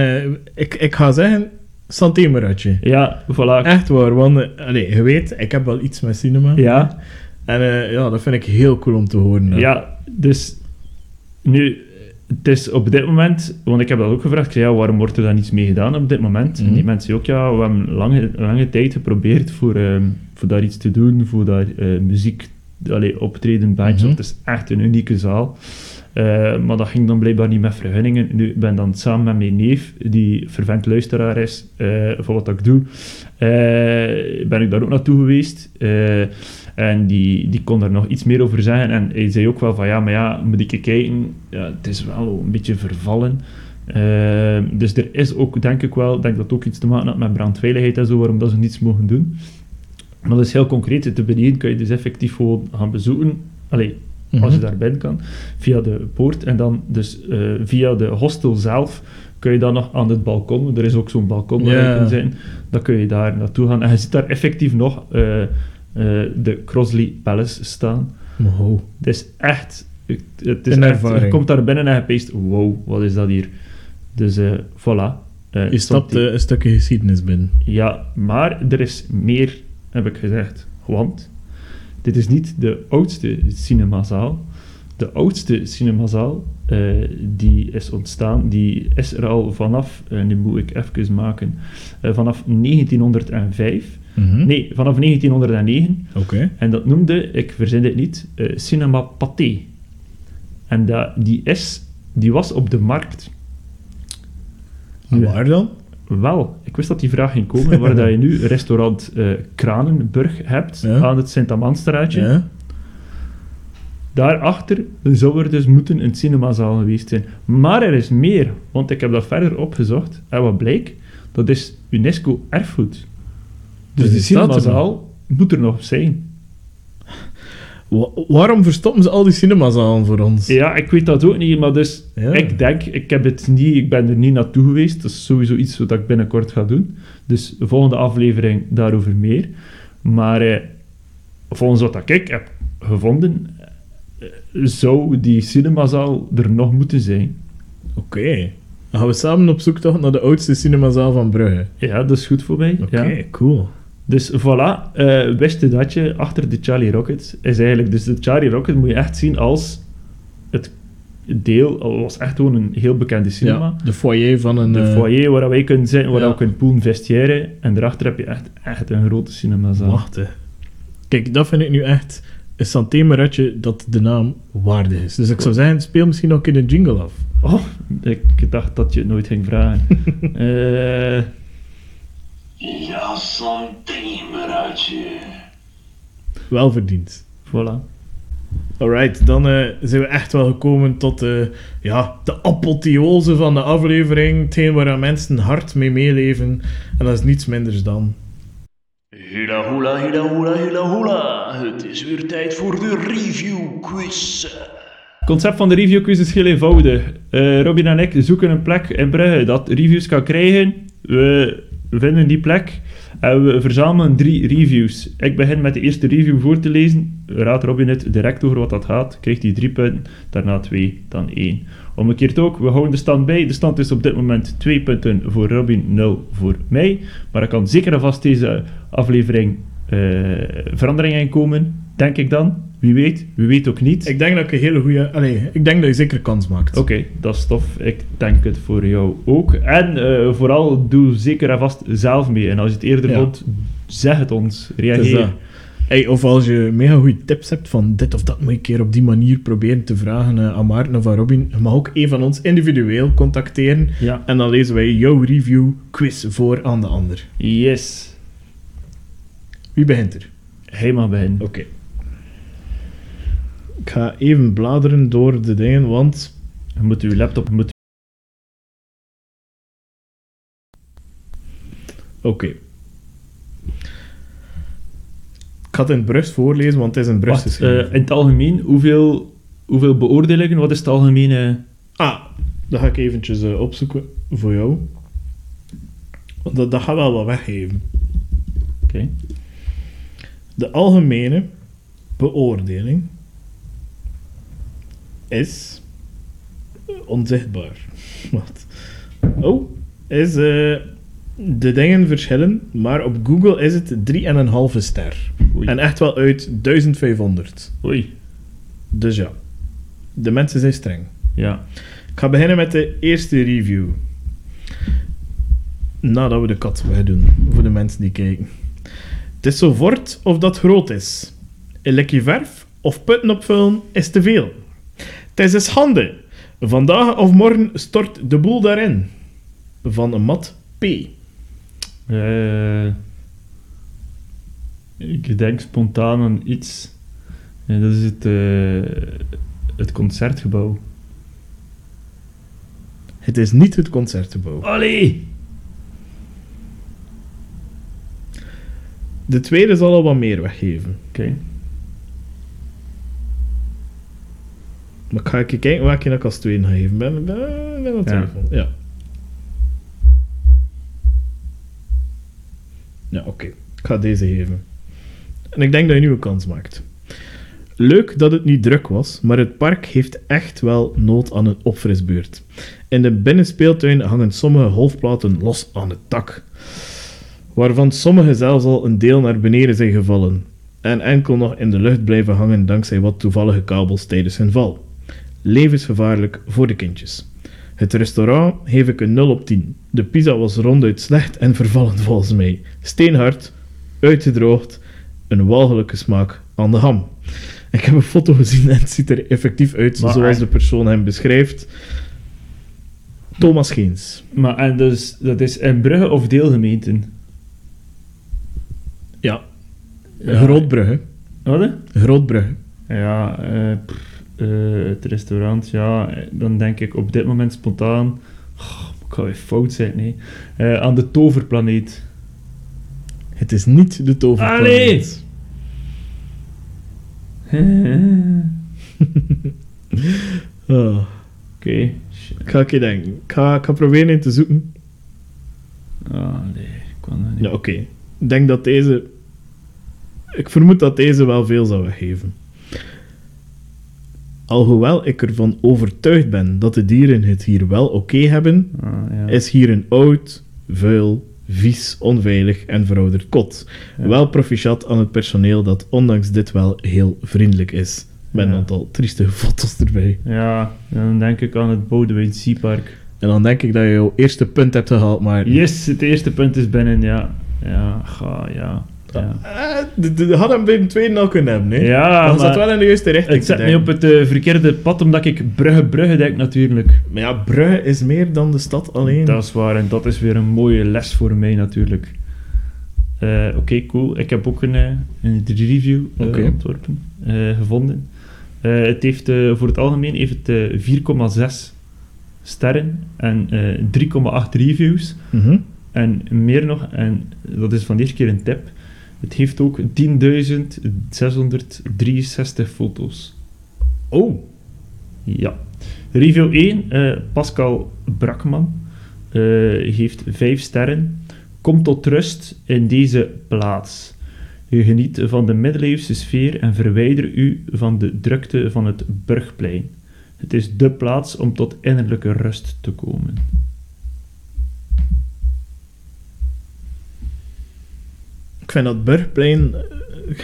ik, ik ga zeggen... Santemeratje. Ja, voilà. Echt waar, want... allee, je weet, ik heb wel iets met cinema. Ja. En ja, dat vind ik heel cool om te horen. Ja, dus nu, het is op dit moment, want ik heb dat ook gevraagd, ik zei, ja, waarom wordt er dan niets mee gedaan op dit moment? En die Mhm. mensen ook, ja, we hebben lange, lange tijd geprobeerd voor, ehm, voor daar iets te doen, voor daar eh, muziek allee, optreden bandjes op. Het is echt een unieke zaal. Eh, maar dat ging dan blijkbaar niet met vergunningen. Nu ik ben dan samen met mijn neef, die fervent luisteraar is eh, voor wat ik doe, eh, ben ik daar ook naartoe geweest. En die, die kon daar nog iets meer over zeggen. En hij zei ook wel van, ja, maar ja, moet ik kijken, ja, het is wel een beetje vervallen. Dus er is ook, denk ik wel, denk dat ook iets te maken had met brandveiligheid en zo, waarom dat ze niets mogen doen. Maar dat is heel concreet. Te beneden kan je dus effectief gewoon gaan bezoeken. Allee, als je Mhm. daar binnen kan, via de poort. En dan dus eh, via de hostel zelf kun je dan nog aan het balkon, er is ook zo'n balkon waar je kunt zijn, dan kun je daar naartoe gaan. En je ziet daar effectief nog eh, eh, de Crosley Palace staan. Wow. Het is echt... Het, is echt je komt daar binnen en je peest, wow, wat is dat hier? Dus voilà. Die- eh, een stukje geschiedenis binnen. ja, maar er is meer, heb ik gezegd. Want dit is niet de oudste cinemazaal. De oudste cinemazaal eh, die is ontstaan, die is er al vanaf, eh, nu moet ik even maken, eh, vanaf 1905. Mhm. Nee, vanaf 1909. Oké. En dat noemde, ik verzin dit niet, Cinema Pathé. En dat, die, is, die was op de markt. En waar dan? Wel, ik wist dat die vraag ging komen, waar dat je nu restaurant eh, Kranenburg hebt, Ja. aan het Sint-Amandstraatje. Ja. Daarachter zou er dus moeten een cinemazaal geweest zijn. Maar er is meer, want ik heb dat verder opgezocht. En wat blijkt, dat is UNESCO-erfgoed. Dus Dus die er cinemazaal moet er nog zijn. Wa- waarom verstoppen ze al die cinemazalen voor ons? Ja, ik weet dat ook niet, maar dus Ja. ik denk, ik heb het niet, ik ben er niet naartoe geweest. Dat is sowieso iets wat ik binnenkort ga doen. Dus de volgende aflevering daarover meer. Maar eh, volgens wat ik heb gevonden, eh, zou die cinemazaal er nog moeten zijn. Oké. Dan gaan we samen op zoek toch naar de oudste cinemazaal van Brugge. Ja, dat is goed voor mij. Oké, Ja. cool. Dus voilà, eh wist je dat je achter de Charlie Rocket is eigenlijk... Dus de Charlie Rocket moet je echt zien als het deel... Was echt gewoon een heel bekende cinema. Ja, de foyer van een... de eh, foyer waar wij kunnen zitten, waar ja. we kunnen poelen, vestiaire. En daarachter heb je echt, echt een grote cinemazaal. Wacht, hè. Kijk, dat vind ik nu echt een santemeretje dat de naam waardig is. Dus ik zou zeggen, speel misschien nog een keer de jingle af. Oh, ik dacht dat je het nooit ging vragen. <laughs> Eh, Ja, santemerutje. Wel verdiend. voilà. Alright, dan eh, zijn we echt wel gekomen tot eh, ja, de apotheose van de aflevering. Hetgeen waar mensen hard mee meeleven. En dat is niets minders dan... Hula hula hula hula hula hula. Het is weer tijd voor de review quiz. Het concept van de reviewquiz is heel eenvoudig. Eh, Robin en ik zoeken een plek in Brugge dat reviews kan krijgen. We vinden die plek en we verzamelen drie reviews. Ik begin met de eerste review voor te lezen. Raad Robin het direct over wat dat gaat. Krijgt hij drie punten, daarna twee, dan één. Omgekeerd ook, we houden de stand bij. De stand is op dit moment twee punten voor Robin, nul voor mij. Maar er kan zeker en vast deze aflevering eh verandering in komen, denk ik dan. Wie weet, wie weet ook niet. Ik denk dat ik een hele goede... Allee, ik denk dat je zeker kans maakt. Oké, dat is tof. Ik denk het voor jou ook. En eh, vooral doe zeker en vast zelf mee. En als je het eerder Ja. vond, zeg het ons. Het. Reageer. Hey, of als je mega goede tips hebt van dit of dat moet je een keer op die manier proberen te vragen eh, aan Maarten of aan Robin, je mag ook een van ons individueel contacteren Ja. en dan lezen wij jouw review quiz voor aan de ander. Yes. Wie begint er? Hij mag beginnen. Oké. Ik ga even bladeren door de dingen, want Je moet je laptop... Moet... Oké. Ik ga het in het Brugs voorlezen, want het is Wacht, geschreven. eh, in het algemeen, hoeveel, hoeveel beoordelingen? Wat is het algemene... Ah, dat ga ik eventjes eh, opzoeken voor jou. Want dat, dat gaat wel wat weggeven. Oké. De algemene beoordeling is onzichtbaar. <laughs> Wat? Oh, is eh, de dingen verschillen, maar op Google is het 3,5 ster. Oei. En echt wel uit 1500. Oei. Dus ja, de mensen zijn streng. Ja. Ik ga beginnen met de eerste review. Nadat we de kat wegdoen, voor de mensen die kijken. Het is zo voort of dat groot is. Een verf of putten opvullen is te veel. Het is een schande. Vandaag of morgen stort de boel daarin. Van een mat P. Eh, ik denk spontaan aan iets. Dat is het, eh, het concertgebouw. Het is niet het concertgebouw. Allee! De tweede zal al wat meer weggeven. Oké. Maar ik ga even kijken welke ik als tweede ga geven. Ben, ben, ben Ja. Ja. Ja, oké. Ik ga deze geven. En ik denk dat je nu een kans maakt. Leuk dat het niet druk was, maar het park heeft echt wel nood aan een opfrisbeurt. In de binnenspeeltuin hangen sommige golfplaten los aan het dak, waarvan sommige zelfs al een deel naar beneden zijn gevallen en enkel nog in de lucht blijven hangen dankzij wat toevallige kabels tijdens hun val. Levensgevaarlijk voor de kindjes. Het restaurant geef ik een 0 op 10. De pizza was ronduit slecht en vervallen volgens mij. Steenhard, uitgedroogd, een walgelijke smaak aan de ham. Ik heb een foto gezien en het ziet er effectief uit Maar zoals de persoon hem beschrijft. Thomas Geens. Maar en dus, dat is in Brugge of deelgemeenten? Ja. Ja. Grootbrugge. Wat? Grootbrugge. Ja, eh, pff, eh, het restaurant, ja, dan denk ik op dit moment spontaan... Oh, ik ga weer fout zijn, nee. Eh, aan de toverplaneet. Het is niet de toverplaneet. <laughs> Oh, Oké. ik ga een keer denken. Ik ga, ik ga proberen in te zoeken. Ah, nee, ik kan dat niet. Ja, oké. Ik denk dat deze... Ik vermoed dat deze wel veel zou weggeven. Alhoewel ik ervan overtuigd ben dat de dieren het hier wel oké hebben, Ah, ja. is hier een oud, vuil, vies, onveilig en verouderd kot. Ja. Wel proficiat aan het personeel dat ondanks dit wel heel vriendelijk is. Met een aantal trieste foto's erbij. Ja, dan denk ik aan het Bodewijn Seapark. En dan denk ik dat je jouw eerste punt hebt gehaald, maar... Yes, het eerste punt is binnen, ja. Ja, ga, ja. De had hem bij de tweede al kunnen hebben, hè? ja Dan zat wel in de juiste richting. het zet mij op het eh, verkeerde pad, omdat ik Brugge Brugge denk natuurlijk. Maar ja, Brugge is meer dan de stad alleen. Dat is waar, en dat is weer een mooie les voor mij natuurlijk. Eh, Oké, cool. Ik heb ook een, eh, een review eh, Oké. ontworpen, eh, gevonden. Eh, het heeft, eh, voor het algemeen heeft het eh, 4,6 sterren en eh 3,8 reviews. Mhm. En meer nog, en dat is van de eerste keer een tip, het heeft ook 10.663 foto's. Oh. Ja. Review 1, eh, Pascal Brakman, eh, geeft 5 sterren. Kom tot rust in deze plaats. U geniet van de middeleeuwse sfeer en verwijder u van de drukte van het Burgplein. Het is dé plaats om tot innerlijke rust te komen. Vind dat Burgplein... eh,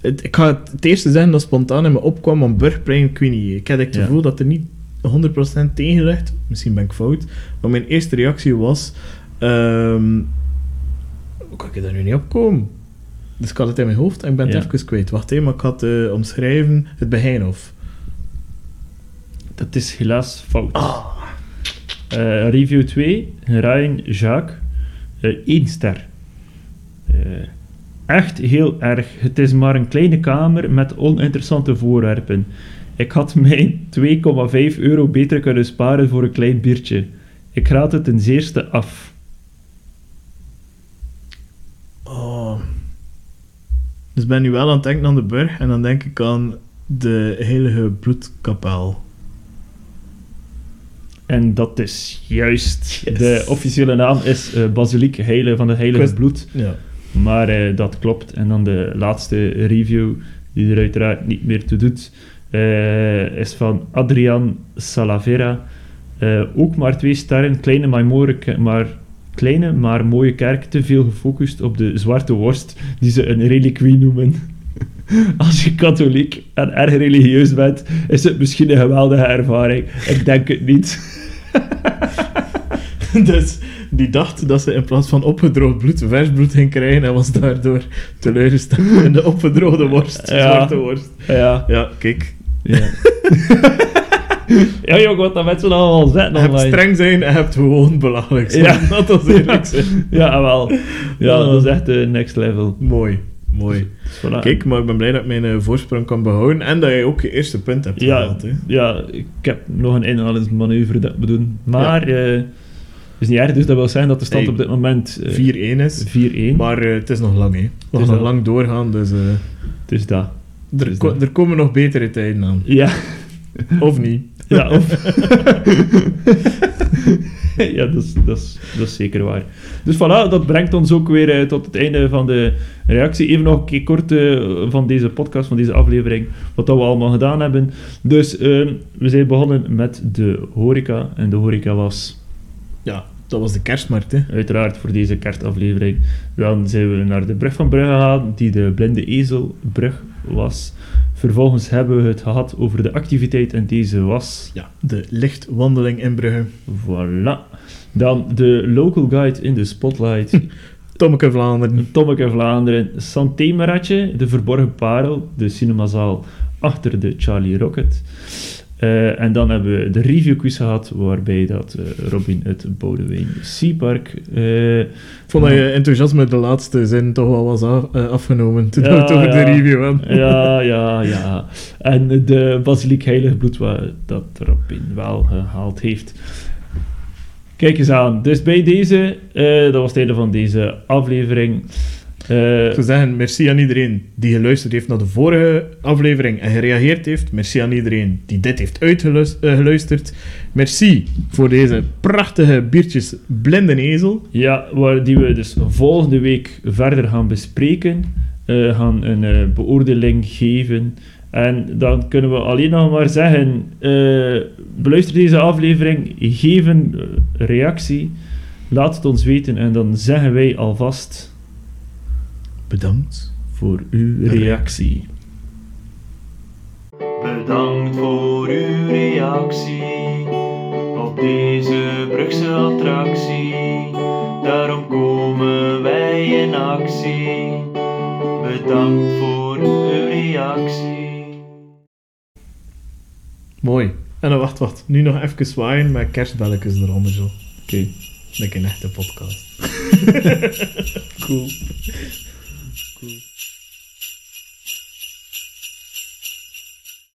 het, ik ga het, het eerste zeggen dat spontaan in me opkwam, maar Burgplein, ik weet niet. Ik had het Ja. gevoel dat er niet 100% tegen ligt. Misschien ben ik fout. Maar mijn eerste reactie was... ehm hoe kan ik daar nu niet opkomen? Dus ik had het in mijn hoofd en ik ben het Ja. even kwijt. Wacht even, maar ik had eh, omschrijven het Begijnhof. Dat is helaas fout. Ah. Eh, review 2, Ryan Jacques, 1 ster. Echt heel erg. Het is maar een kleine kamer met oninteressante voorwerpen. Ik had mijn 2,5 euro beter kunnen sparen voor een klein biertje. Ik raad het ten zeerste af. Oh. Dus ik ben nu wel aan het denken aan de burg en dan denk ik aan de heilige bloedkapel. En dat is juist. Yes. De officiële naam is eh, Basiliek Heilige van het Heilige Bloed. Ja. Maar eh, dat klopt. En dan de laatste review, die er uiteraard niet meer toe doet, eh, is van Adrian Salavera. Eh, ook maar twee sterren, kleine maar, maar, kleine maar mooie kerk, te veel gefocust op de zwarte worst, die ze een reliquie noemen. <laughs> Als je katholiek en erg religieus bent, is het misschien een geweldige ervaring. Ik denk het niet. <laughs> dus die dacht dat ze in plaats van opgedroogd bloed, vers bloed ging krijgen en was daardoor teleurgesteld in de opgedroogde worst, Ja. zwarte worst. Ja. Ja, kijk. Ja. <laughs> ja, joh, wat dat mensen allemaal zetten Je hebt online. streng zijn en je hebt gewoon belachelijk zijn. Ja. <laughs> Dat was eerlijk zijn. Ja, wel. Ja, dat is echt de next level. Mooi, mooi. Dus voilà. Kijk, maar ik ben blij dat ik mijn eh, voorsprong kan behouden en dat je ook je eerste punt hebt Ja, gehaald. Hè. ja, ik heb nog een inhalingsmanoeuvre dat moet doen. Maar, eh is niet erg, dus dat wil zeggen dat de stand Hey, op dit moment eh, 4-1 is. 4-1. Maar eh, het is nog lang, hè. We gaan is nog lang doorgaan, dus eh, dat. er, is ko- dat. er komen nog betere tijden aan. Ja, Of niet. ja, of... <laughs> ja, dat is, dat, is, dat is zeker waar. Dus voilà, dat brengt ons ook weer eh, tot het einde van de reactie. Even nog een keer kort eh, van deze podcast, van deze aflevering, wat dat we allemaal gedaan hebben. Dus eh, we zijn begonnen met de horeca. En de horeca was Ja, dat was de kerstmarkt, hè. uiteraard voor deze kerstaflevering. Dan zijn we naar de brug van Brugge gegaan, die de Blinde Ezelbrug was. Vervolgens hebben we het gehad over de activiteit en deze was... Ja, de lichtwandeling in Brugge. Voilà. Dan de local guide in de spotlight. <laughs> Tommeke Vlaanderen. Tommeke Vlaanderen. Santé-Maratje, de verborgen parel. De cinemazaal achter de Charlie Rocket. Eh, en dan hebben we de review quiz gehad, waarbij dat eh, Robin het Boudewijn Sea Park... eh, Ik vond dat je enthousiasme de laatste zin toch wel was af- afgenomen toen Ja, over de review hadden. Ja, ja, <laughs> ja. En de basiliek heilig bloed wat dat Robin wel gehaald heeft. Kijk eens aan. Dus bij deze, dat was het einde van deze aflevering. Eh, Ik zou zeggen, merci aan iedereen die geluisterd heeft naar de vorige aflevering en gereageerd heeft. Merci aan iedereen die dit heeft uitgeluisterd. Merci voor deze prachtige biertjes Blinde Ezel. ja, waar die we dus volgende week verder gaan bespreken. Eh, gaan een eh, beoordeling geven. En dan kunnen we alleen nog maar zeggen: eh, beluister deze aflevering, geef een eh, reactie, laat het ons weten en dan zeggen wij alvast Bedankt. voor uw reactie. Bedankt voor uw reactie op deze Brugse attractie. Daarom komen wij in actie. Bedankt voor uw reactie. Mooi. En dan wacht, wacht. Nu nog even zwaaien met kerstbelletjes eronder zo. Oké. Like een echte podcast. <laughs> Cool. Cuckoo.